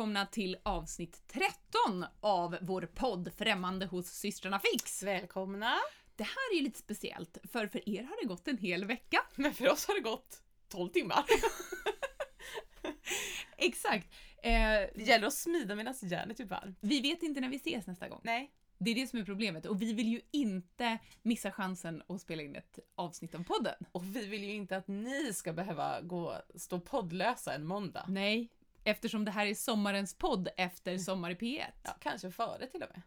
välkomna till avsnitt 13 av vår podd Främmande hos systrarna Fix. Välkomna! Det här är ju lite speciellt, för för er har det gått en hel vecka. Men för oss har det gått 12 timmar. Exakt. Eh, Det gäller att smida medan järnet är varmt. vi vet inte när vi ses nästa gång. Nej. Det är det som är problemet och vi vill ju inte missa chansen att spela in ett avsnitt av podden. Och vi vill ju inte att ni ska behöva gå, stå poddlösa en måndag. Nej, eftersom det här är sommarens podd efter Sommar i P1. Ja, kanske före till och med.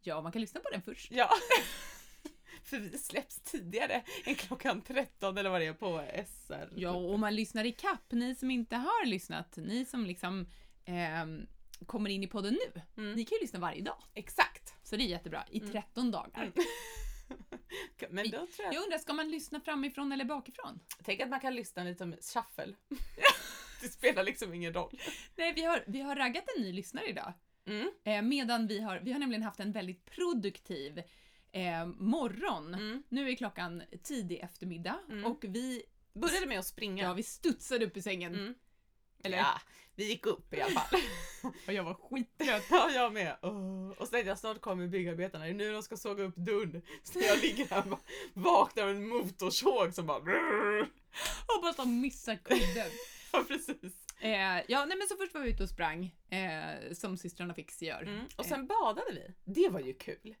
Ja, man kan lyssna på den först. Ja. för vi släpps tidigare än klockan 13 eller vad det är på SR. Ja, och man lyssnar i kapp, ni som inte har lyssnat, ni som liksom ehm, kommer in i podden nu, Mm. ni kan ju lyssna varje dag. Exakt. Så det är jättebra, i Mm. 13 dagar. Mm. Men då tror jag... Jag undrar, ska man lyssna framifrån eller bakifrån? Tänk att man kan lyssna lite som shuffle. det spelar liksom ingen roll. Nej, vi har, vi har raggat en ny lyssnare idag. Mm. Eh, medan vi har, vi har nämligen haft en väldigt produktiv eh, morgon. Mm. Nu är klockan tidig eftermiddag Mm. och vi, Började med att springa. ja, vi studsade upp i sängen. Mm. Eller? Ja, vi gick upp i alla fall. Och jag var skittrött. Ja, jag med. Åh. Och tänkte jag snart kommer byggarbetarna, det är nu de ska såga upp dörren. Så jag ligger här och bara vaknar av en motorsåg som bara... Hoppas de missar kudden. Ja, precis. Eh, ja, nej men så först var vi ute och sprang, eh, som systrarna Fix gör. Mm. Och sen badade vi. Det var ju kul.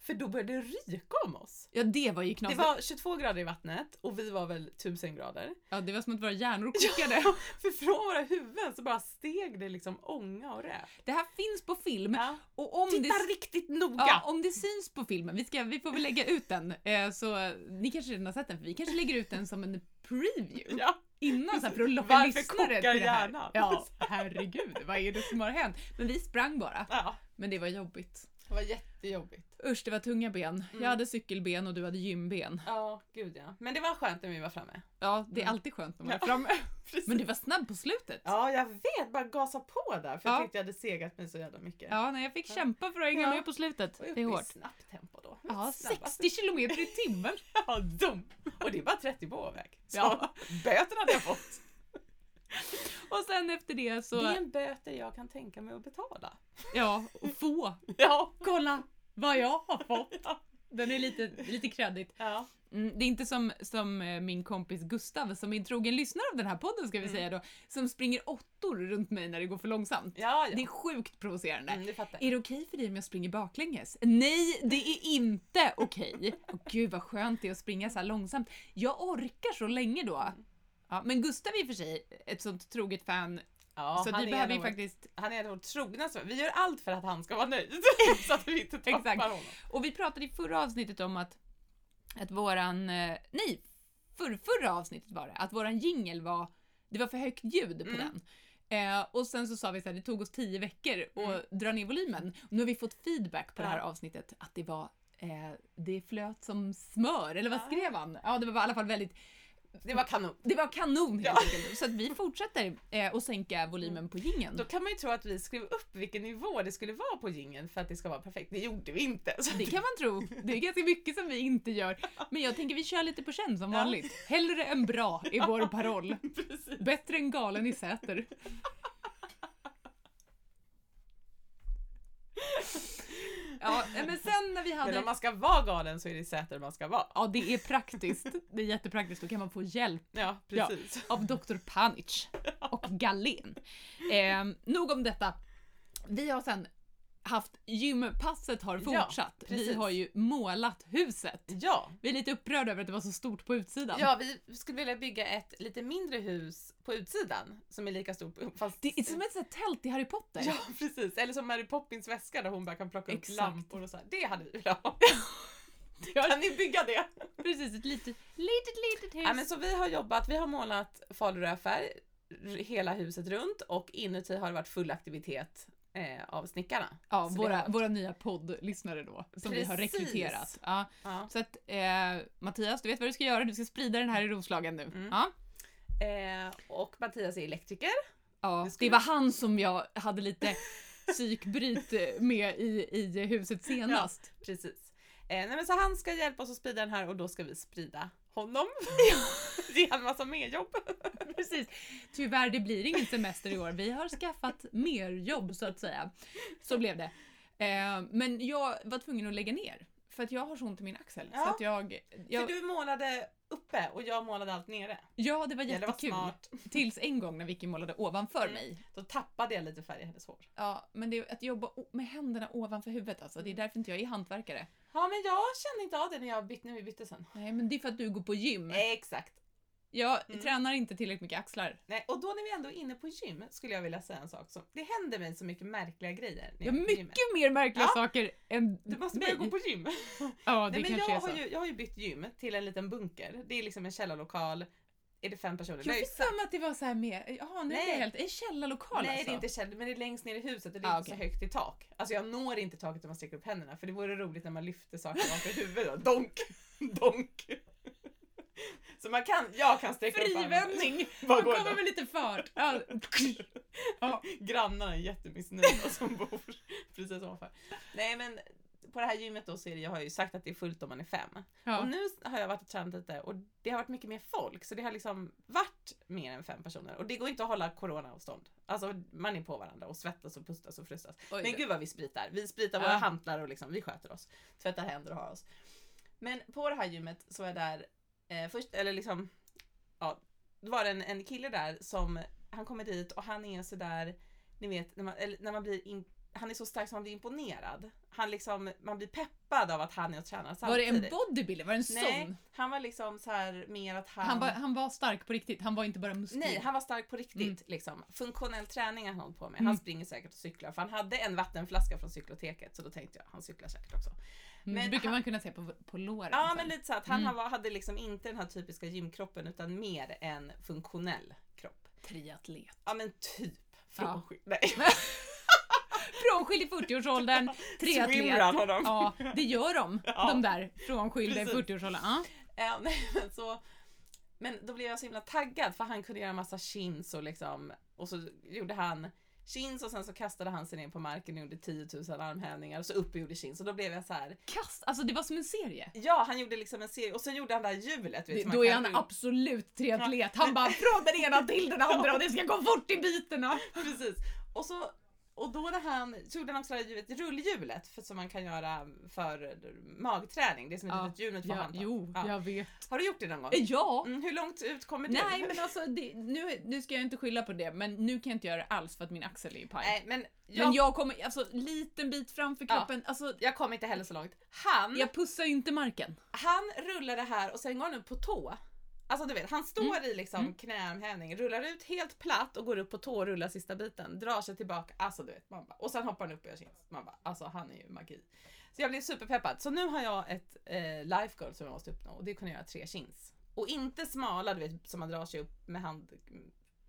För då började det ryka om oss. Ja, det var ju Det knasigt. var 22 grader i vattnet och vi var väl 1000 grader. Ja, det var som att våra hjärnor kokade. För från våra huvuden så bara steg det liksom ånga och rök. Det här finns på film Ja. och om Titta det, riktigt noga! ja, om det syns på filmen, vi, ska, vi får väl lägga ut den, eh, så eh, ni kanske redan har sett den, för vi kanske lägger ut den som en preview Ja. Innan så här, för att locka Varför lyssnare till det här. hjärnan? Ja, herregud, vad är det som har hänt? Men vi sprang bara, ja. men det var jobbigt. Det var jättejobbigt. Usch, det var tunga ben. Mm. Jag hade cykelben och du hade gymben. Ja, gud ja. Men det var skönt när vi var framme. Ja, det är Mm. alltid skönt när man är Ja. framme. Men du var snabb på slutet. Ja, jag vet. Bara gasa på där. För Ja. jag tyckte jag hade segat mig så jävla mycket. Ja, nej, jag fick Ja. kämpa för att hänga Ja. med på slutet. Och Det är i hårt. snabbt tempo då. Ja, Snabbast. 60 kilometer i timmen. Ja, dum. Och det är bara 30 på väg. Så Ja. böter hade jag fått. Och sen efter det så, Det är en böter jag kan tänka mig att betala. ja, och få. Ja. Kolla vad jag har fått. Den är lite, lite kreddigt. Ja. Mm, det är inte som, som eh, min kompis Gustav, som är en trogen lyssnare av den här podden ska vi Mm. säga då, som springer åttor runt mig när det går för långsamt. Ja, Det är ja. sjukt provocerande. Mm, Är det okej för dig om jag springer baklänges? Nej, det är inte okej. Åh gud vad skönt det är att springa så här långsamt. Jag orkar så länge då. Mm. Ja, men Gustav är i och för sig ett sånt troget fan, Ja, så vi behöver ju faktiskt... Han är vår trogna Vi gör allt för att han ska vara nöjd. så att vi inte tappar Exakt. honom. Och vi pratade i förra avsnittet om att, att våran... eh, Nej, för, förra avsnittet var det, att våran jingel var... Det var för högt ljud på Mm. den. Eh, och sen så sa vi så här, det tog oss tio veckor att Mm. dra ner volymen. Och nu har vi fått feedback på det här Ja. avsnittet att det var eh, det flöt som smör, eller vad Ja. skrev han? Ja, det var i alla fall väldigt, Det var kanon. det var kanon helt Ja. enkelt. Så att vi fortsätter eh, att sänka volymen på jingeln. Då kan man ju tro att vi skrev upp vilken nivå det skulle vara på jingeln för att det ska vara perfekt. Det gjorde vi inte. Så Det kan man tro. Det är ganska mycket som vi inte gör. Men jag tänker vi kör lite på känn som vanligt. Hellre än bra är vår paroll. Precis. Bättre än galen i Säter. Ja, men vi Men hade... om man ska vara galen så är det i Säter man ska vara. Ja, det är praktiskt. Det är jättepraktiskt. Då kan man få hjälp Ja, precis. av Dr. Panic och Galen. Eh, nog om detta. Vi har sen haft gympasset har Ja, fortsatt. vi precis. har ju målat huset. Ja. Vi är lite upprörda över att det var så stort på utsidan. ja, vi skulle vilja bygga ett lite mindre hus på utsidan som är lika stort fast... Det är som ett sånt tält i Harry Potter. Ja, precis. Eller som Mary Poppins väska där hon bara kan plocka Exakt. upp lampor och så här. Det hade vi velat ha. Ja. Kan ni bygga det? Precis, ett litet, litet, litet hus. Ja, men så vi har jobbat, vi har målat falurödfärg r- hela huset runt och inuti har det varit full aktivitet eh, av snickarna. ja, så våra, har- våra nya poddlyssnare då, som vi har Precis. rekryterat. Ja, Ja. så att eh, Mattias, du vet vad du ska göra, du ska sprida den här i Roslagen nu. Mm. Ja. Eh, och Mattias är elektriker. Ja, Det var han som jag hade lite psykbryt med i, i huset senast. Precis. Eh, nej, men så han ska hjälpa oss att sprida den här och då ska vi sprida honom. Ge han massa mer jobb. Precis. Tyvärr, det blir ingen semester i år. Vi har skaffat mer jobb så att säga. Så blev det. Eh, men jag var tvungen att lägga ner. För att jag har så ont i min axel. Ja. Så att jag, jag, För du målade uppe och jag målade allt nere. ja, det var Ja, det var jättekul. Tills en gång när Vicky målade ovanför Mm. mig. Då tappade jag lite färg i hennes hår. Ja, men det är att jobba med händerna ovanför huvudet alltså. Det är därför inte jag är hantverkare. Ja men jag kände inte av det när jag bytte, när vi bytte sen. Nej, men det är för att du går på gym. Exakt. Jag Mm. tränar inte tillräckligt mycket axlar. Nej, och då när vi ändå är inne på gym skulle jag vilja säga en sak. Som, det händer mig så mycket märkliga grejer. när Jag mycket gymmet. mer märkliga Ja. saker än Du måste börja gå på gym. Ja, det Nej, men kanske jag, är så. har ju, jag har ju bytt gym till en liten bunker. Det är liksom en källarlokal. Är det fem personer? Jag är fick för mig att det var så här med, jaha nu är Nej. det helt, en källarlokal Nej alltså. det är inte källare, men det är längst ner i huset och det är Ah, inte okej. så högt i tak. Alltså jag når inte taket om man sträcker upp händerna för det vore roligt när man lyfter saker ovanför huvudet. Donk! Donk! Så man kan, jag kan sträcka upp. Frivändning! Man kommer med lite fart. Ja. Ja. Grannarna är jättemissnöjda som bor precis ovanför. Nej men på det här gymmet då så är det, jag har ju sagt att det är fullt om man är fem. Och Ja. nu har jag varit och tränat lite och det har varit mycket mer folk så det har liksom varit mer än fem personer och det går inte att hålla coronaavstånd. Alltså man är på varandra och svettas och pustas och frustas. Oj Men då. gud vad vi spritar. Vi spritar Ja. våra hantlar och liksom, vi sköter oss. Tvättar händer och har oss. Men på det här gymmet så är där eh, först, eller liksom, ja, det var en, en kille där som, han kommer dit och han är sådär, ni vet, när man, eller, när man blir in, han är så stark som man blir imponerad. Han liksom, man blir peppad av att han är och tränar Var det samtidigt. en bodybuilder? Var det en Nej, sån? han var liksom så här mer att han... Han var, han var stark på riktigt, han var inte bara musklig. Nej, han var stark på riktigt. Mm. Liksom. Funktionell träning han hållit på med. Mm. Han springer säkert och cyklar. För han hade en vattenflaska från cykloteket så då tänkte jag han cyklar säkert också. Mm, men det brukar han- man kunna se på, på låren. Ja sen. men lite så att han Mm. hade liksom inte den här typiska gymkroppen utan mer en funktionell kropp. Triatlet. Ja men typ. Ja. Frånskild. Nej. Frånskild i 40-årsåldern, triatlet. Swimrun har de. Ja, det gör de. Ja. De där frånskilda i Precis. 40-årsåldern. Ja. Men, så, men då blev jag så himla taggad för han kunde göra massa chins och liksom och så gjorde han chins och sen så kastade han sig ner på marken och gjorde 10 000 armhävningar och så upp och gjorde chins och då blev jag så här. Kast, alltså det var som en serie. Ja, han gjorde liksom en serie och sen gjorde han det här hjulet. Vet, Det, då är han rulla. absolut triatlet. Han bara från den ena till den andra och det ska gå fort i bitarna. Precis. Och så och då när han gjorde han också det här hjulet, rullhjulet för, som man kan göra för magträning. Det som är Ja, ett litet hjul med två Ja, handtag. jo, Ja. jag vet. Har du gjort det någon gång? Ja. Mm, hur långt ut kommer du? Nej men alltså det, nu, nu ska jag inte skylla på det men nu kan jag inte göra det alls för att min axel är i paj. Nej, men jag, Men jag kommer, alltså liten bit framför Ja. kroppen, alltså jag kom inte heller så långt. Han jag pussar ju inte marken. Han rullar det här och sen går han upp på tå. Alltså du vet, han står i liksom Mm. knäarmhävning, rullar ut helt platt och går upp på tå och rullar sista biten, drar sig tillbaka, alltså du vet, man bara, och sen hoppar han upp och gör chins. Man bara, alltså han är ju magi. Så jag blev superpeppad. Så nu har jag ett eh, life goal som jag måste uppnå och det är att kunna göra tre chins. Och inte smala, du vet, som man drar sig upp med hand,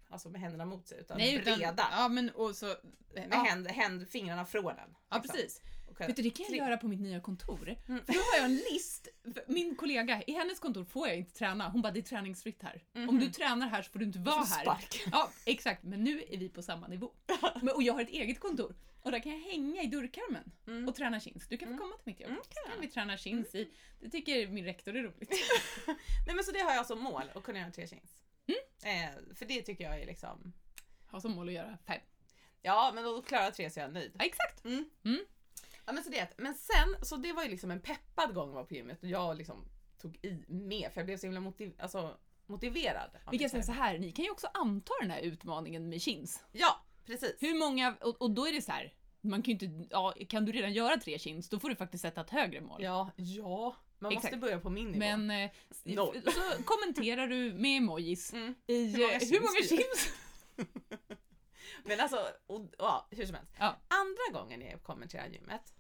alltså med händerna mot sig, utan breda. ja men och så... med ja, händ, händ, fingrarna från den. ja liksom. precis. Vet du det kan jag tre- göra på mitt nya kontor. Mm. För då har jag en list, min kollega, i hennes kontor får jag inte träna. Hon bara det är träningsfritt här. Om Mhm. du tränar här så får du inte vara här. spark. Ja exakt, men nu är vi på samma nivå. Men, och jag har ett eget kontor. Och där kan jag hänga i dörrkarmen Mm. och träna chins. Du kan få Mm. komma till mitt jobb. Mm, Så kan vi träna chins i. Det tycker min rektor är roligt. Nej men så det har jag som mål, att kunna göra tre chins. Mm. Eh, för det tycker jag är liksom, Har som mål att göra fem. ja men då klarar jag tre så är jag nöjd. Ja, exakt. Mm. Mm. Ja men så det, men sen, så det var ju liksom en peppad gång att vara på gymmet och jag liksom tog i mer för jag blev så himla motiv, alltså, motiverad. Vi kan säga så här, ni kan ju också anta den här utmaningen med chins. Ja, precis. Hur många, och, och då är det så här. Man kan ju inte, ja, kan du redan göra tre chins, då får du faktiskt sätta ett högre mål. Ja, ja. Man måste Exakt. börja på min nivå. Men eh, Noll. så kommenterar du med emojis Mm. i Hur många eh, chins hur många blir det? chins? Men alltså, och, ja, hur som helst. Ja. Andra gången jag här gymmet,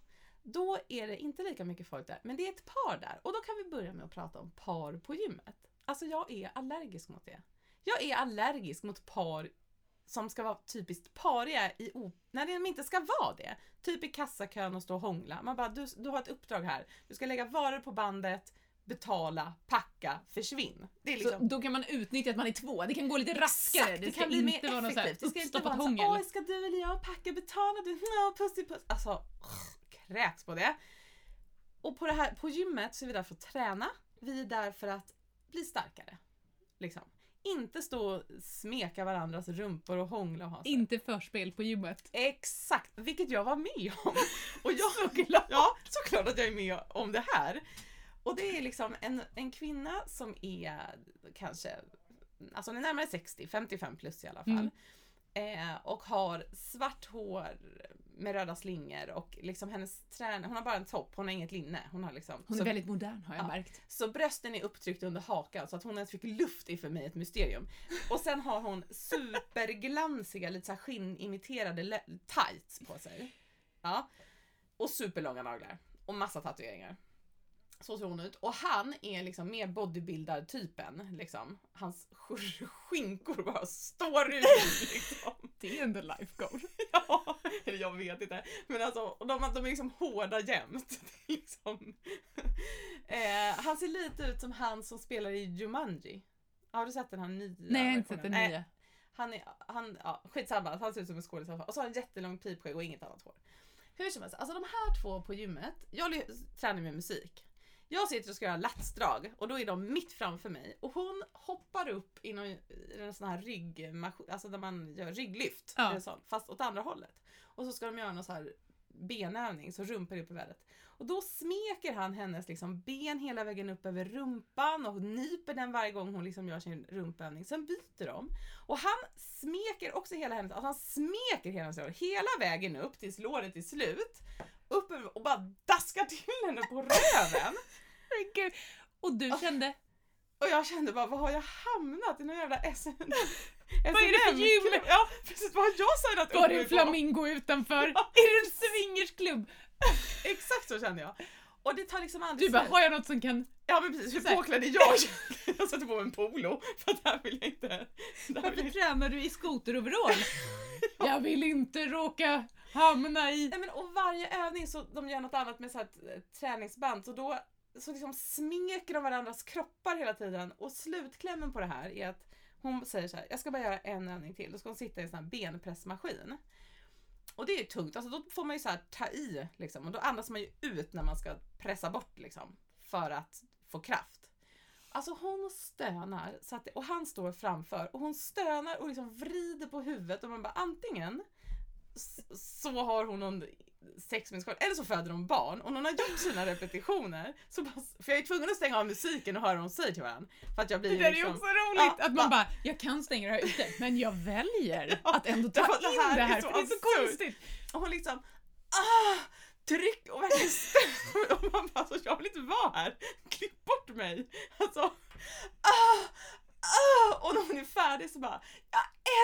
då är det inte lika mycket folk där, men det är ett par där. Och då kan vi börja med att prata om par på gymmet. Alltså jag är allergisk mot det. Jag är allergisk mot par som ska vara typiskt pariga i o- när de inte ska vara det. Typ i kassakön och stå och hångla. Man bara, du, du har ett uppdrag här. Du ska lägga varor på bandet, betala, packa, försvinn. Det är liksom Så då kan man utnyttja att man är två, det kan gå lite raskare. Det kan bli mer något effektivt. Det ska inte vara så hångel. åh ska du eller jag packa, betala du, puss i puss. Alltså, kräks på det. Och på det här, på gymmet så är vi där för att träna. Vi är där för att bli starkare. Liksom. Inte stå och smeka varandras rumpor och hångla och ha sig. Inte förspel på gymmet. Exakt, vilket jag var med om. Och jag, såklart. Ja, såklart att jag är med om det här. Och det är liksom en, en kvinna som är kanske, alltså hon är närmare 60, 55 plus i alla fall. Mm. Eh, och har svart hår med röda slingor och liksom hennes träning, hon har bara en topp, hon har inget linne. Hon har liksom, Hon är så, väldigt modern har jag Ja. märkt. så brösten är upptryckt under hakan så att hon ens fick luft är för mig ett mysterium. Och sen har hon superglansiga, lite så här skinnimiterade tights på sig. Ja. Och superlånga naglar. Och massa tatueringar. Så ser hon ut. Och han är liksom mer bodybuilder-typen. Liksom. Hans sk- skinkor bara står ut. Liksom. Det är ändå life goal. Ja, eller jag vet inte. Men alltså, de, de är liksom hårda jämt. Liksom. eh, han ser lite ut som han som spelar i Jumanji. Har du sett den här nya Nej, jag har inte sett den nya. Han är, han, ja, skitsamma, han ser ut som en skådis. Och så har han jättelång pipskägg och inget annat hår. Hur som helst, alltså de här två på gymmet, jag tränar med musik. Jag sitter och ska göra latsdrag och då är de mitt framför mig och hon hoppar upp i, någon, en sån här ryggmaskin, alltså där man gör rygglyft, Ja. sånt, fast åt andra hållet. Och så ska de göra någon så här benövning, så rumpan är upp i vädret. Och då smeker han hennes liksom ben hela vägen upp över rumpan och nyper den varje gång hon liksom gör sin rumpövning. Sen byter de. Och han smeker också hela hennes, alltså han smeker hela hennes lår hela vägen upp tills låret är slut. Upp och bara daskar till henne på röven. Herregud. Och du Ah. kände, Och jag kände bara, vad har jag hamnat i någon jävla SM? Vad är det för gym? Ja precis, vad har jag signat var upp det mig en flamingo utanför? är det en swingersklubb? Exakt så kände jag. Och det tar liksom aldrig Du bara, har jag något som kan... Ja men precis, hur påklädd är jag? Jag sätter på mig en polo för att det här vill jag inte... Det vill Varför jag... tränar du i skoteroverall? Jag vill inte råka hamna i... Nej, men, och varje övning så de gör något annat med så här, eh, träningsband. Så då så liksom smeker de varandras kroppar hela tiden. Och slutklämmen på det här är att hon säger så här, jag ska bara göra en övning till, då ska hon sitta i en sån här benpressmaskin. Och det är ju tungt, alltså då får man ju så här ta i liksom. Och då andas man ju ut när man ska pressa bort liksom för att få kraft. Alltså hon stönar så att, och han står framför. Och hon stönar och liksom vrider på huvudet. Och man bara antingen så har hon någon sex med skål, eller så föder de barn och när hon har gjort sina repetitioner så bara, för jag är tvungen att stänga av musiken och höra vad de säger till varandra. För att jag blir Det där är liksom, också roligt, Ja, att man bara, jag kan stänga det här ute, men jag väljer Ja, att ändå ta att det in här det är här, för det är så konstigt. och hon liksom ah, tryck och verkligen stönar och man bara, alltså, jag vill inte vara här, klipp bort mig. Alltså, ah, ah, och när hon är färdig så bara, jag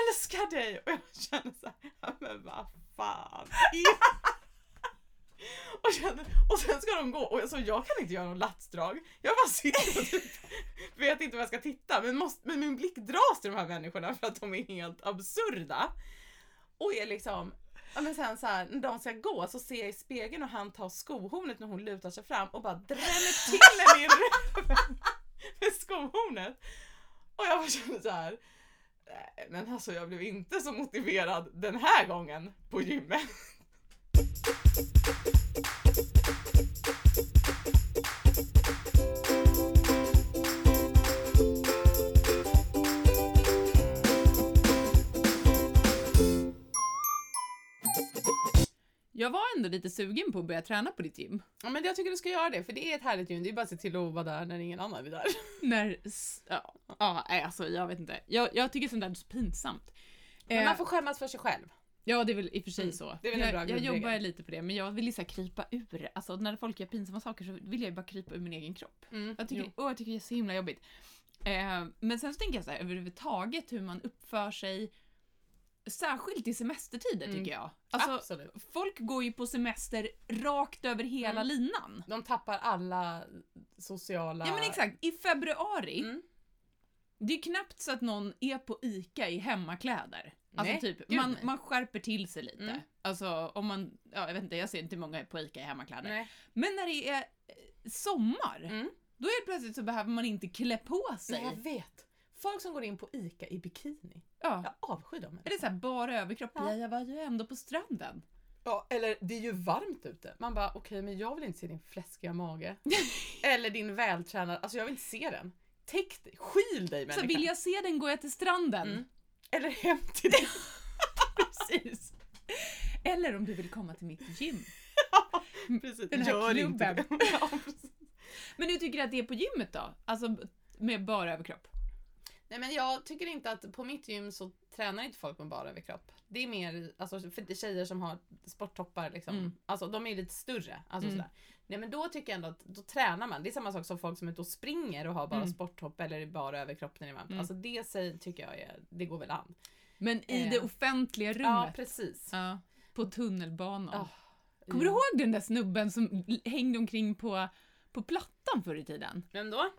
älskar dig! Och jag känner så här, men vad fan. Och, känner, och sen ska de gå och så jag kan inte göra någon latsdrag. Jag bara sitter och typ, vet inte vad jag ska titta men, måste, men min blick dras till de här människorna för att de är helt absurda. Och är liksom, ja men sen så här, när de ska gå så ser jag i spegeln och han tar skohornet när hon lutar sig fram och bara drämmer till henne i röven med skohornet. Och jag bara känner så här. "Nej, Men alltså jag blev inte så motiverad den här gången på gymmet. Jag var ändå lite sugen på att börja träna på ditt gym. Ja men jag tycker du ska göra det för det är ett härligt gym. Det är bara att se till att vara där när ingen annan är där. När, ja, ja, nej, alltså jag vet inte. Jag, jag tycker sånt där är så pinsamt. Men Eh, man får skämmas för sig själv. Ja, det är väl i och för sig Mm, så. det är väl en bra jag, jag jobbar lite på det, men jag vill här krypa ur. Alltså när folk gör pinsamma saker så vill jag bara krypa ur min egen kropp. Mm, Jag tycker, jo. åh, jag tycker det är så himla jobbigt. Eh, men sen så tänker jag så här överhuvudtaget hur man uppför sig Särskilt i semestertider Mm. tycker jag. Alltså, Absolut. folk går ju på semester rakt över hela Mm. linan. De tappar alla sociala... Ja men exakt, i februari, Mm. det är knappt så att någon är på ICA i hemmakläder. Alltså Nej, typ, gud man, nej. man skärper till sig lite. Mm. Alltså om man, ja jag vet inte, jag ser inte många på ICA i hemmakläder. Nej. Men när det är eh, sommar, Mm. då är det plötsligt så behöver man inte klä på sig. Jag vet. Folk som går in på ICA i bikini. Ja. Jag avskyr dem. Är det så här bara överkropp? Ja. Ja. jag var ju ändå på stranden. Ja, eller det är ju varmt ute. Man bara okej men jag vill inte se din fläskiga mage. eller din vältränade, alltså jag vill inte se den. täck dig, skyl dig Så människa. vill jag se den går jag till stranden. Mm. Eller hem till dig. Precis. Eller om du vill komma till mitt gym. Precis. Den här Gör inte klubben. det. ja. Men hur tycker du att det är på gymmet då? Alltså med bara överkropp? Nej men jag tycker inte att på mitt gym så tränar inte folk med bara överkropp. Det är mer alltså, för tjejer som har sporttoppar liksom. Mm. Alltså de är lite större. Alltså, Mm. sådär. Nej men då tycker jag ändå att då tränar man. Det är samma sak som folk som är ute och springer och har bara Mm. sporttopp eller bara överkropp när det är varmt. Mm. Alltså det säger, tycker jag är, det går väl an. Men i Eh. det offentliga Ja rummet? precis. Ja, på tunnelbanan. Ah, Kommer ja. du ihåg den där snubben som hängde omkring på, på Plattan förr i tiden? Vem då?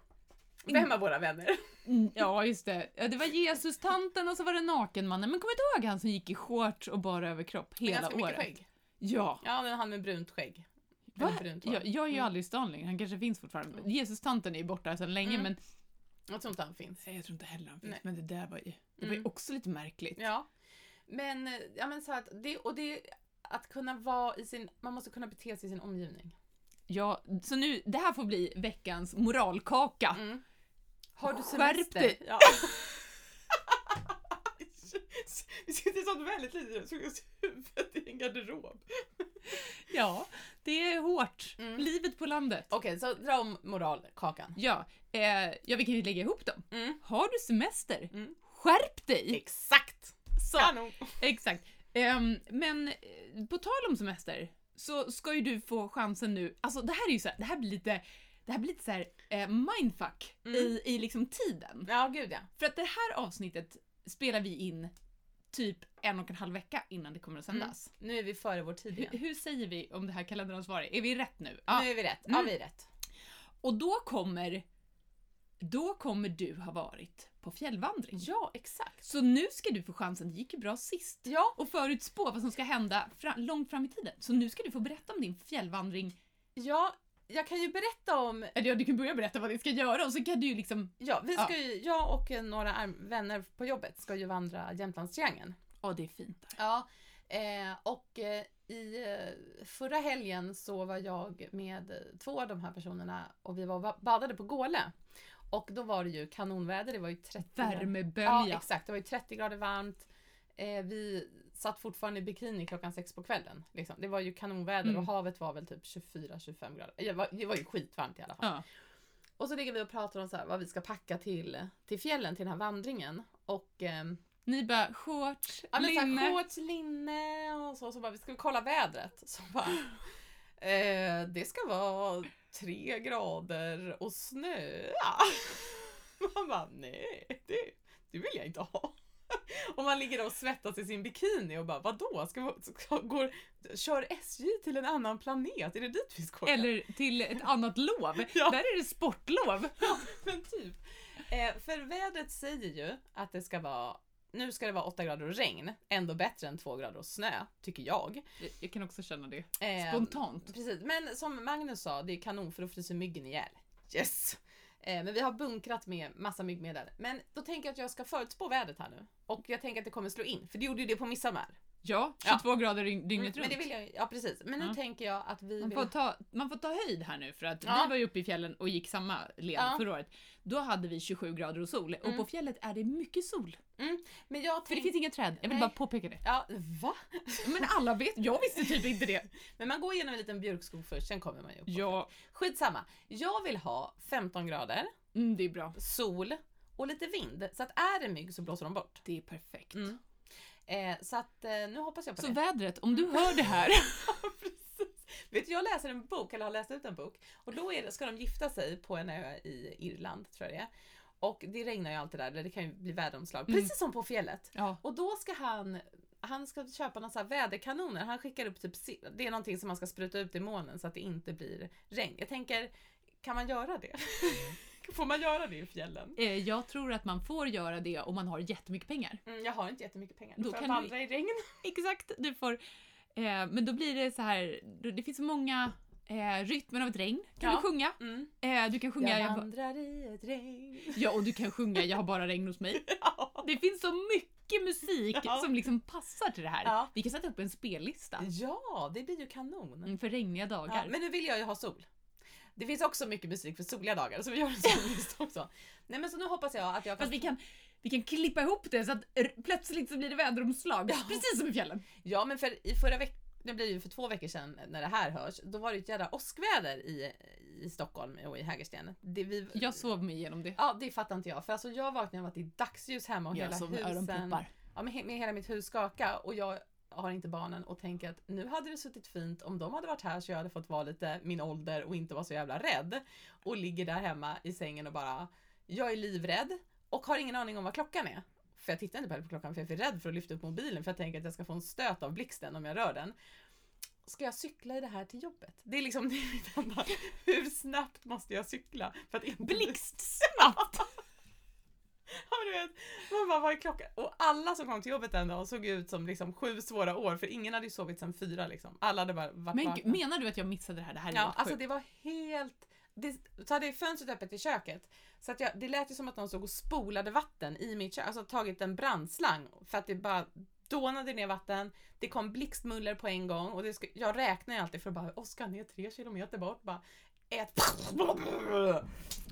Vem av våra vänner? Mm, ja, just det. Ja, det var Jesus-tanten och så var det Nakenmannen. Men kommer du ihåg han som gick i shorts och bara överkropp hela ganska mycket året? skägg. Ja. Ja, men han med brunt skägg. Va? Brunt. Jag, jag är ju Mm. aldrig i stan längre, han kanske finns fortfarande. Jesus-tanten är ju borta sedan länge Mm. men Jag tror inte han finns. Nej, jag tror inte heller han finns. Nej. Men det där var ju, det var ju Mm. också lite märkligt. Ja. Men, eh, ja men så att det, och det, att kunna vara i sin, man måste kunna bete sig i sin omgivning. Ja, så nu, det här får bli veckans moralkaka. Mm. Har du Skärp semester? dig. Ja. Vi sitter i sånt väldigt litet så huvudet i en garderob. Ja, det är hårt. Mm. Livet på landet. Okej, så dra om moralkakan. Ja, eh, ja, vi kan ju lägga ihop dem. Mm. Har du semester? Mm. Skärp dig! Exakt! Så, Kanon! exakt. Ehm, men eh, på tal om semester så ska ju du få chansen nu. Alltså det här är ju så här, det här blir lite, det här blir lite så här eh, mindfuck Mm. i, i liksom tiden. Ja, gud ja. För att det här avsnittet spelar vi in typ en och en halv vecka innan det kommer att sändas. Nu är vi före vår tid Hur, igen. hur säger vi om det här kalenderansvaret? Är vi rätt nu? Ja. Nu är vi rätt. Ja, Mm. vi är rätt. Och då kommer, då kommer du ha varit på fjällvandring. Ja, exakt. Så nu ska du få chansen, det gick ju bra sist, Ja, och förutspå vad som ska hända fra, långt fram i tiden. Så nu ska du få berätta om din fjällvandring. ja, jag kan ju berätta om ja, du kan börja berätta vad ni ska göra och så kan du ju liksom... Ja, vi Ja. ska ju, jag och några vänner på jobbet ska ju vandra Jämtlandstriangeln. Ja, det är fint där. Ja, eh, och eh, i eh, förra helgen så var jag med två av de här personerna och vi var badade på Gåle. Och då var det ju kanonväder, det var ju 30 Värmebölja. Ja, exakt. Det var ju 30 grader varmt. Eh, vi satt fortfarande i bikini klockan sex på kvällen. Liksom. Det var ju kanonväder Mm. och havet var väl typ 24-25 grader. Det var, det var ju skitvarmt i alla fall. Ja. Och så ligger vi och pratar om så här, vad vi ska packa till, till fjällen, till den här vandringen. Och ehm, Ni bara shorts, ja, linne. här, shorts, linne och så. Så bara, vi ska kolla vädret. Så bara, eh, det ska vara tre grader och snö. Man bara, nej, det, det vill jag inte ha. Och man ligger och svettas i sin bikini och bara, vadå? Ska, vi- ska, går, kör SJ till en annan planet? Är det dit vi ska åka? Eller till ett annat lov. Ja. Där är det sportlov. Men typ. Eh, för vädret säger ju att det ska vara nu ska det vara 8 grader och regn. Ändå bättre än 2 grader och snö, tycker jag. Jag kan också känna det. Eh, Spontant. Precis, men som Magnus sa, det är kanon för då fryser myggen ihjäl. Yes! Eh, men vi har bunkrat med massa myggmedel. Men då tänker jag att jag ska förutspå vädret här nu. Och jag tänker att det kommer slå in, för det gjorde ju det på midsommar. Ja, Ja. 22 grader dygn- dygnet Men runt. det vill jag, ja precis. Men nu Ja. tänker jag att vi Man vill... får, ta, man får ta höjd här nu för att Ja. vi var ju uppe i fjällen och gick samma led Ja. förra året. Då hade vi 27 grader och sol och Mm. på fjället är det mycket sol. Men jag För det tänk... finns inga träd. Jag vill Nej. bara påpeka det. Ja, va? Men alla vet, jag visste typ inte det. Men man går igenom en liten björkskog först, sen kommer man ju upp. Ja, Skitsamma. Jag vill ha 15 grader, mm, det är bra. sol och lite vind. Så att är det mygg så blåser de bort. Det är perfekt. Mm. Eh, så att eh, nu hoppas jag på Så det. vädret, om du hör det här. Vet du, jag läser en bok, eller har läst ut en bok, och då är ska de gifta sig på en ö i Irland, tror jag det är. Och det regnar ju alltid där, eller det kan ju bli väderomslag, Mm. precis som på fjället. Ja, Och då ska han, han ska köpa några så väderkanoner, han skickar upp typ, det är någonting som man ska spruta ut i månen så att det inte blir regn. Jag tänker, kan man göra det? Får man göra det i fjällen? eh, jag tror att man får göra det om man har jättemycket pengar. Mm, jag har inte jättemycket pengar, Då då får jag kan du- vandra i regn. Exakt, du får. Eh, men då blir det så här, det finns så många eh, rytmen av ett regn. Kan Ja. du sjunga? Mm. Eh, du kan sjunga Jag jag vandrar i ett regn. Ja, och du kan sjunga Jag har bara regn hos mig. Ja. Det finns så mycket musik Ja. som liksom passar till det här. Vi kan sätta upp en spellista Ja, det blir ju kanon. mm, för regniga dagar. Men nu vill jag ju ha sol. Det finns också mycket musik för soliga dagar så vi gör en sån lista också. Nej men så nu hoppas jag att jag kan... Fast vi kan, vi kan klippa ihop det så att plötsligt så blir det väderomslag. Precis som i fjällen. Ja men för i förra veckan, det blir ju för två veckor sedan när det här hörs, då var det ett jävla åskväder i, i Stockholm och i Hägersten. Det vi, Jag sov mig igenom det. Ja det fattar inte jag för alltså jag vaknade av att det är dagsljus hemma och Jag hela sov med husen, öronproppar. ja, med, med hela mitt hus skaka och jag har inte barnen och tänker att nu hade det suttit fint om de hade varit här så jag hade fått vara lite min ålder och inte vara så jävla rädd. Och ligger där hemma i sängen och bara, jag är livrädd och har ingen aning om vad klockan är. För jag tittar inte på klockan för jag är för rädd för att lyfta upp mobilen för jag tänker att jag ska få en stöt av blixten om jag rör den. Ska jag cykla i det här till jobbet? Det är liksom det är mitt enda, hur snabbt måste jag cykla? För att inte Blixtsnabbt! Ja, men du vet, man bara, vad är klockan? Och alla som kom till jobbet den dagen såg ut som liksom sju svåra år, för ingen hade ju sovit sedan fyra liksom. Alla hade bara varit Men vakna. menar du att jag missade det här? Det här är Ja, helt alltså sjukt. det var helt... Det, så hade jag fönstret öppet i köket, så att jag, det lät ju som att någon stod och spolade vatten i mitt kök, alltså tagit en brandslang för att det bara dånade ner vatten, det kom blixtmuller på en gång och det ska, jag räknar ju alltid för att bara, Oskar ner tre kilometer bort, bara ett...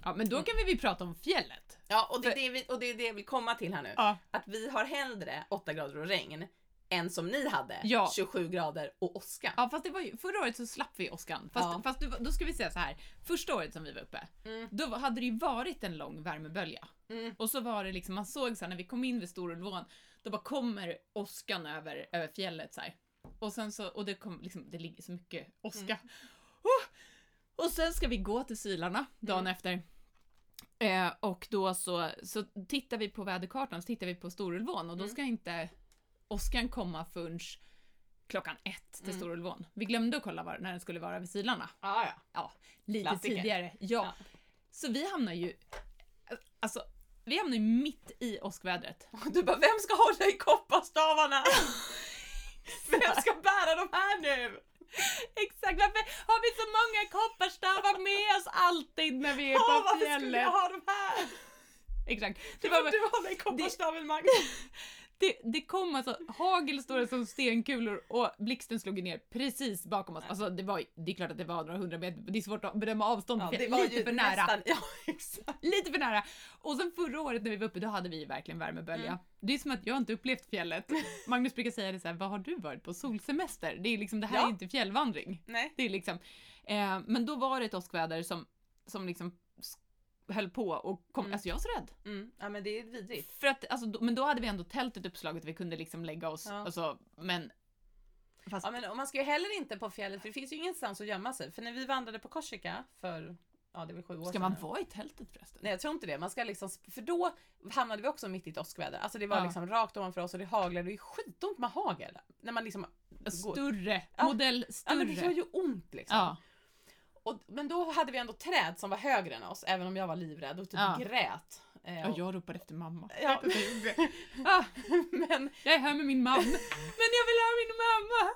Ja, men då kan vi, vi prata om fjället. Ja, och det, är det, vi, och det är det jag vill komma till här nu. Ja. Att vi har hellre 8 grader och regn än som ni hade, Ja. 27 grader och åska. Ja fast det var ju, förra året så slapp vi åskan. Fast, Ja. fast då ska vi säga så här. första året som vi var uppe, Mm. då hade det ju varit en lång värmebölja. Mm. Och så var det liksom, man såg så här, när vi kom in vid Storulvån, då bara kommer åskan över, över fjället så här. Och sen så, och det kom liksom, det ligger så mycket åska. Mm. Oh! Och sen ska vi gå till Sylarna dagen Mm. efter. Eh, och då så, så tittar vi på väderkartan, så tittar vi på Storulvån och då Mm. ska inte åskan komma förrän klockan ett till Mm. Storulvån. Vi glömde att kolla var, när den skulle vara vid Sylarna. Ja, ja. Lite Klassiker. tidigare. Ja. Ja. Så vi hamnar ju, alltså, vi hamnar ju mitt i åskvädret. Du bara, vem ska hålla i kopparstavarna? vem ska bära de här nu? Exakt, varför har vi så många kopparstavar med oss alltid när vi är på varför skulle fjället? jag ha de här? Exakt. Du var, får du hålla i kopparstaven Magnus. det, det kom alltså hagel stora som stenkulor och blixten slog ner precis bakom oss. Alltså det var det är klart att det var några hundra meter, det är svårt att bedöma avstånd, Ja, det var lite för nära. nästan, ja exakt. Lite för nära. Och sen förra året när vi var uppe, då hade vi verkligen värmebölja. Mm. Det är som att jag inte upplevt fjället. Magnus brukar säga det så här, vad har du varit på? Solsemester? Det är liksom, det här Ja. är inte fjällvandring. Nej. Det är liksom, eh, men då var det ett åskväder som, som liksom höll på och kom, Mm. alltså jag var så rädd. Mm. Ja men det är vidrigt. För att, alltså, då, men då hade vi ändå tältet uppslaget, vi kunde liksom lägga oss, Ja. alltså, men... Fast, Ja, men, och man ska ju heller inte på fjället, för det finns ju ingenstans att gömma sig. För när vi vandrade på Korsika för, ja det väl sju år ska man vara i tältet förresten? Nej jag tror inte det, man ska liksom, för då hamnade vi också mitt i ett åskväder. Alltså det var Ja. liksom rakt ovanför oss och det haglade och det är skitont med hagel. När man liksom. Större, Ja. modell Ja större. men det gör ju ont liksom. Ja. Och, men då hade vi ändå träd som var högre än oss, även om jag var livrädd och typ Ja. grät. Eh, och- jag ropade efter mamma. Ja. Gjorde. ah, men, jag är här med min man. Men jag vill ha min mamma!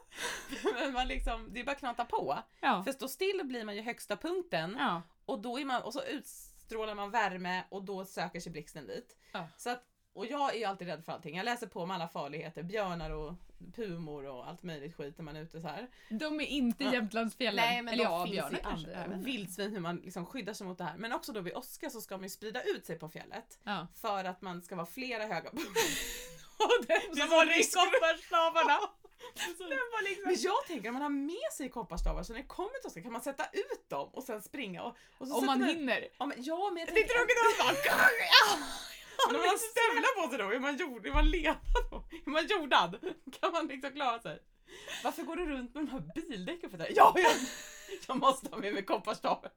men man liksom, det är bara att knata på. Ja. För stå still blir man ju högsta punkten ja. och då är man, och så utstrålar man värme och då söker sig blixten dit. Ja. Så att, och jag är ju alltid rädd för allting. Jag läser på om alla farligheter, björnar och pumor och allt möjligt skit när man är ute så här. De är inte i. Jämtlandsfjällen. Nej men Eller de ja, björnar kanske. Jag andra vildsvin hur man liksom skyddar sig mot det här. Men också då vid åska så ska man ju sprida ut sig på fjället. Ja. För att man ska vara flera höga Och den Det var risk- kopparstavarna. Liksom... Men jag tänker om man har med sig kopparstavar så när det kommer till åska kan man sätta ut dem och sen springa och, och så Om man man- hinner. Ja men, ja, men jag Det är tänker... tråkigt att bara... Men om man har stövlar på sig då, är man, jord, är man ledad då? Är man jordad? Kan man liksom klara sig? Varför går du runt med de här bildäcken för det? Ja, jag, jag måste ha med mig kopparstaven.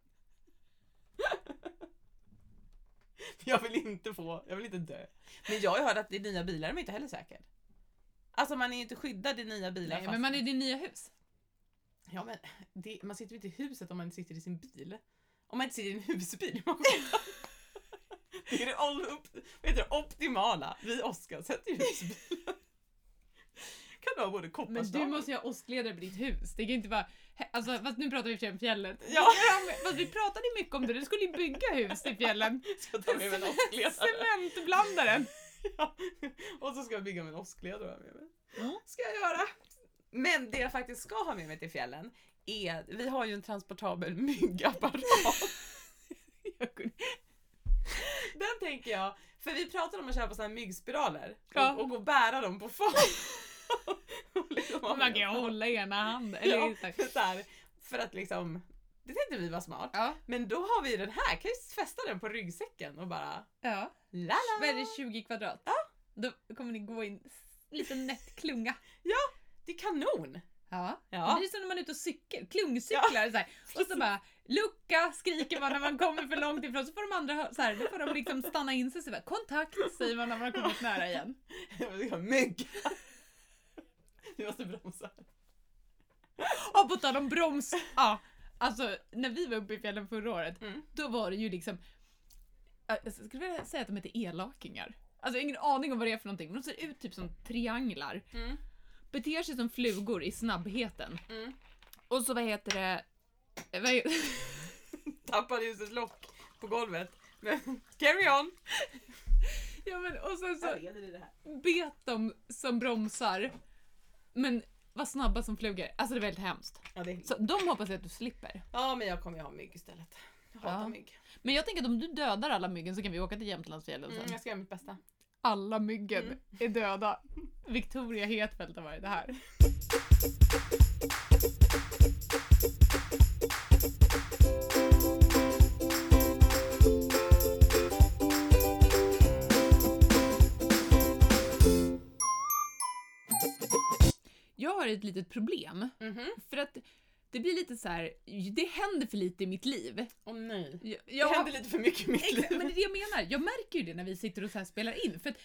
Jag vill inte få, jag vill inte dö. Men jag har hört att i nya bilar är man inte heller säker. Alltså man är ju inte skyddad i nya bilar. Nej, fast- men man är i din nya hus. Ja men det, man sitter ju inte i huset om man sitter i sin bil. Om man inte sitter i en husbil är man. Det är det upp, vad heter det, optimala. Vi Oskar sätter husbilen. Kan du ha både Men kopparstavar du måste ju ha åskledare på ditt hus. Det kan inte vara... Alltså, fast nu pratar vi i om fjället. Ja. Fast vi pratade ju mycket om det, du skulle ju bygga hus i fjällen. Ska ta med en åskledare. Cementblandaren. Ja. Och så ska jag bygga mig en åskledare med mig. Ja. Ska jag göra. Men det jag faktiskt ska ha med mig till fjällen är, vi har ju en transportabel myggapparat. Jag kunde- Den tänker jag, för vi pratade om att köpa såna här myggspiraler Ja. och, och gå och bära dem på. Och liksom Man kan ju hålla i ena handen. Eller Ja, så- här, för att liksom, det tänkte vi var smart. ja. Men då har vi den här, kan ju fästa den på ryggsäcken och bara ja. la Vad är det, 20 kvadrat? Ja. Då kommer ni gå in liten nätt klunga. Det är kanon! Ja. Ja. Det blir som när man är ute och cykel, klungcyklar så här. Och så bara lucka skriker man när man kommer för långt ifrån så får de andra så här, då får de liksom stanna in sig så bara, kontakt säger man när man har kommit nära igen. Mygg! Du måste bromsa. Och på tal om broms, ja. Alltså när vi var uppe i fjällen förra året, Mm. då var det ju liksom, jag skulle vilja säga att de heter elakingar. Alltså jag har ingen aning om vad det är för någonting, men de ser ut typ som trianglar. Mm. Beter sig som flugor i snabbheten. Mm. Och så vad heter det, Tappade just ett lock på golvet. Men carry on! ja men och sen så bet de som bromsar, men var snabba som flugor. Alltså det är väldigt hemskt. Ja, det är... Så de hoppas jag att du slipper. ja, men jag kommer ju ha mygg istället. Jag hatar Ja. mygg. Men jag tänker att om du dödar alla myggen så kan vi åka till Jämtlandsfjällen sen. Mm, jag ska göra mitt bästa. Alla myggen Mm. är döda. Victoria Hetfeldt har varit det här. ett litet problem. Mhm. För att det blir lite så här, det händer för lite i mitt liv. Åh nej. Jag, Det jag, händer lite för mycket i mitt liv. men det är det jag menar. Jag märker ju det när vi sitter och så spelar in. För att,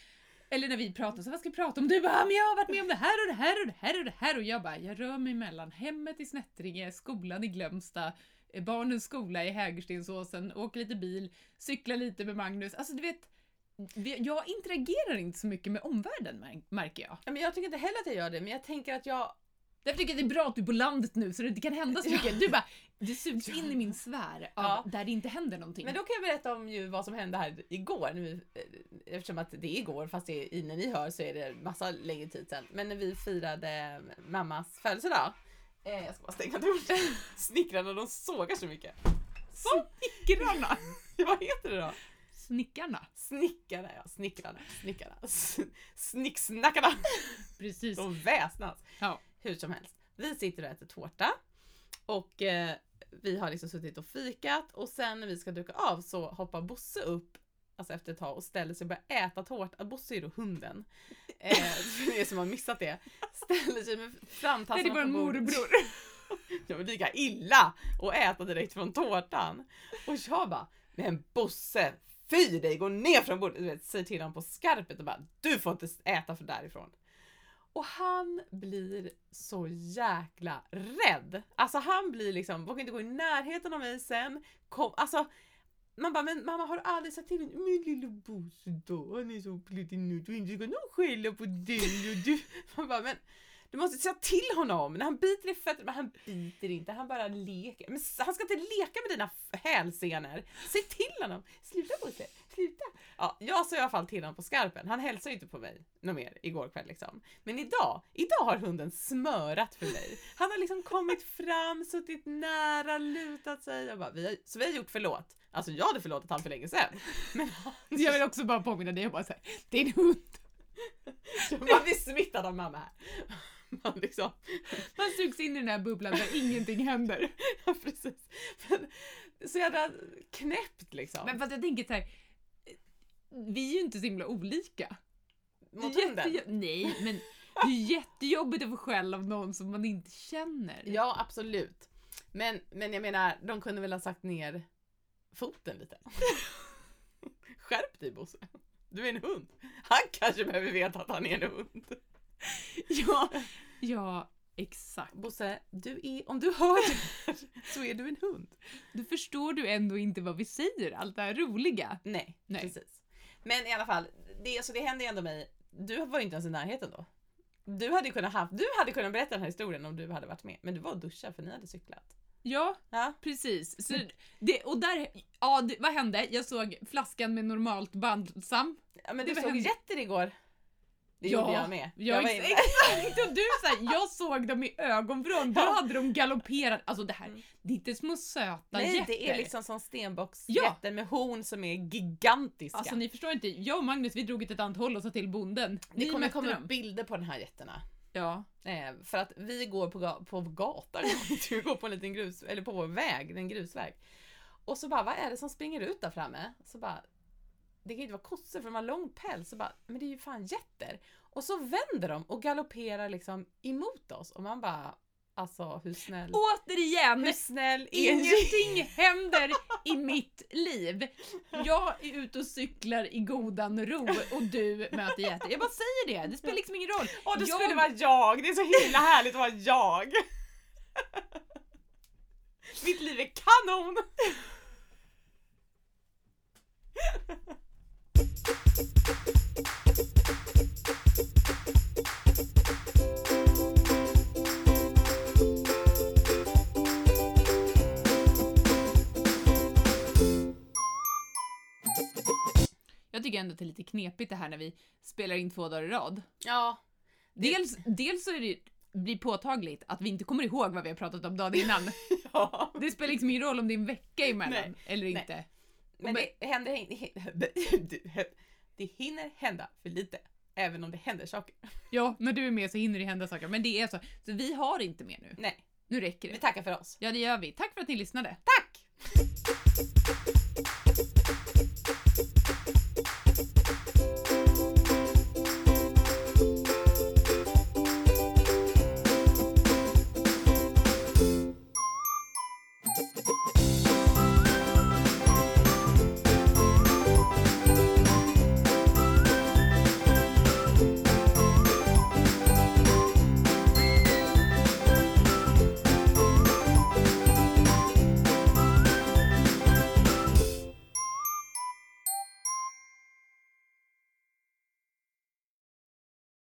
eller när vi pratar, så vad ska vi prata om? Du bara, "Ah, men jag har varit med om det här och det här och det här och det här. Och jag bara, jag rör mig mellan hemmet i Snättringe, skolan i Glömsta, eh, barnens skola i Hägerstensåsen, åker lite bil, cyklar lite med Magnus. Alltså du vet, jag interagerar inte så mycket med omvärlden mär- märker jag. Ja, men jag tycker inte heller att jag gör det, men jag tänker att jag... Därför tycker jag att det är bra att du är på landet nu så det inte kan hända så mycket. Du bara, du sugs in i min sfär av, Ja. där det inte händer någonting. Men då kan jag berätta om ju vad som hände här igår. Nu, eh, eftersom att det är igår, fast det är, när ni hör så är det massa längre tid sedan. Men när vi firade mammas födelsedag. Eh, jag ska bara stänga dörren. Snickrarna de sågar så mycket. Så, Snickrarna! vad heter det då? Snickarna. Snickarna, ja. Snickrarna. Snickarna. Snicksnackarna. Precis. De väsnas. Ja. Hur som helst. Vi sitter och äter tårta. Och eh, vi har liksom suttit och fikat och sen när vi ska duka av så hoppar Bosse upp Alltså efter ett tag och ställer sig och börjar äta tårta. Bosse är då hunden. Eh, för er som har missat det. Ställer sig med Nej, det är framtassarna på bordet. morbror. Ja, men lika illa att äta direkt från tårtan. Och jag bara, men Bosse, fy dig, gå ner från bordet. Du vet, säger till honom på skarpet och bara, du får inte äta för därifrån. Och han blir så jäkla rädd. Alltså han blir liksom, vågar inte gå i närheten av mig sen. Kom, alltså, man bara, men mamma har du aldrig sagt till honom? min lilla Bosse då, han är så pluttinutt och inte ska någon skälla på dig och du. Man bara, men du måste säga till honom när han biter i fötterna, men han biter inte, han bara leker. Men han ska inte leka med dina hälsenor. Säg till honom, sluta Bosse, sluta. Ja, jag sa i alla fall till honom på skarpen, han hälsade ju inte på mig något mer igår kväll liksom. Men idag, idag har hunden smörat för mig. Han har liksom kommit fram, suttit nära, lutat sig. Jag bara, vi har, så vi har gjort förlåt. Alltså jag hade förlåtit honom för länge sedan. Men Jag vill också bara påminna dig det är en hund. man blir smittad av mamma här. Man liksom, Man sugs in i den här bubblan där ingenting händer. Ja, precis. Men, så jävla knäppt liksom. Men fast jag tänker så här, vi är ju inte så himla olika. Mot hunden. Nej, men det är jättejobbigt att få skäll av någon som man inte känner. Ja, absolut. Men, men jag menar, de kunde väl ha sagt ner foten lite. Skärp dig Bosse. Du är en hund. Han kanske behöver veta att han är en hund. Ja, ja exakt. Bosse, du är, om du hör det så är du en hund. Då förstår du ändå inte vad vi säger, allt det här roliga. Nej, Nej. precis. Men i alla fall, det, så det hände ju ändå mig. Du var ju inte ens i närheten då. Du hade kunnat, haft, du hade kunnat berätta den här historien om du hade varit med. Men du var och duschade för ni hade cyklat. Ja, Ja. precis. Så det, och där, ja, det, vad hände? Jag såg flaskan med normalt balsam. Ja men Det du såg hemskt. jätter igår. Det gjorde jag med. Ja, jag ex- inne. exakt! Och du så här, jag såg dem i ögonvrån, då hade de galopperat. Alltså det här, Mm. det är inte små söta Nej, jätter. det är liksom som Ja. stenbocksjätter med horn som är gigantiska. Alltså ni förstår inte, jag och Magnus vi drog ett annat håll och sa till bonden. det Ni kommer mötte komma upp bilder på den här jätterna. Ja. Eh, för att vi går på, ga- på gatan, vi går på en liten grus, eller på vår väg, en grusväg. Och så bara, vad är det som springer ut där framme? Så bara, det kan ju inte vara kossor för de har lång päls. Så bara, men det är ju fan jätter. Och så vänder de och galopperar liksom emot oss och man bara, alltså hur snäll, Återigen! hur snäll Ingenting händer i mitt liv. Jag är ute och cyklar i godan ro och du möter jätter. Jag bara säger det, det spelar liksom ingen roll. Åh, det Jag- skulle vara jag! Det är så himla härligt att vara jag! Mitt liv är kanon! Jag tycker ändå att det är lite knepigt det här när vi spelar in två dagar i rad. Ja, Dels, dels så är det blir påtagligt att vi inte kommer ihåg vad vi har pratat om dagen innan. ja. Det spelar liksom ingen roll om det är en vecka emellan Nej, eller nej. Men det händer, det hinner hända för lite. Även om det händer saker. Ja, när du är med så hinner det hända saker. Men det är så. Så vi har inte mer nu. Nej, Nu räcker vi det. tackar för oss. Ja, det gör vi. Tack för att ni lyssnade. Tack!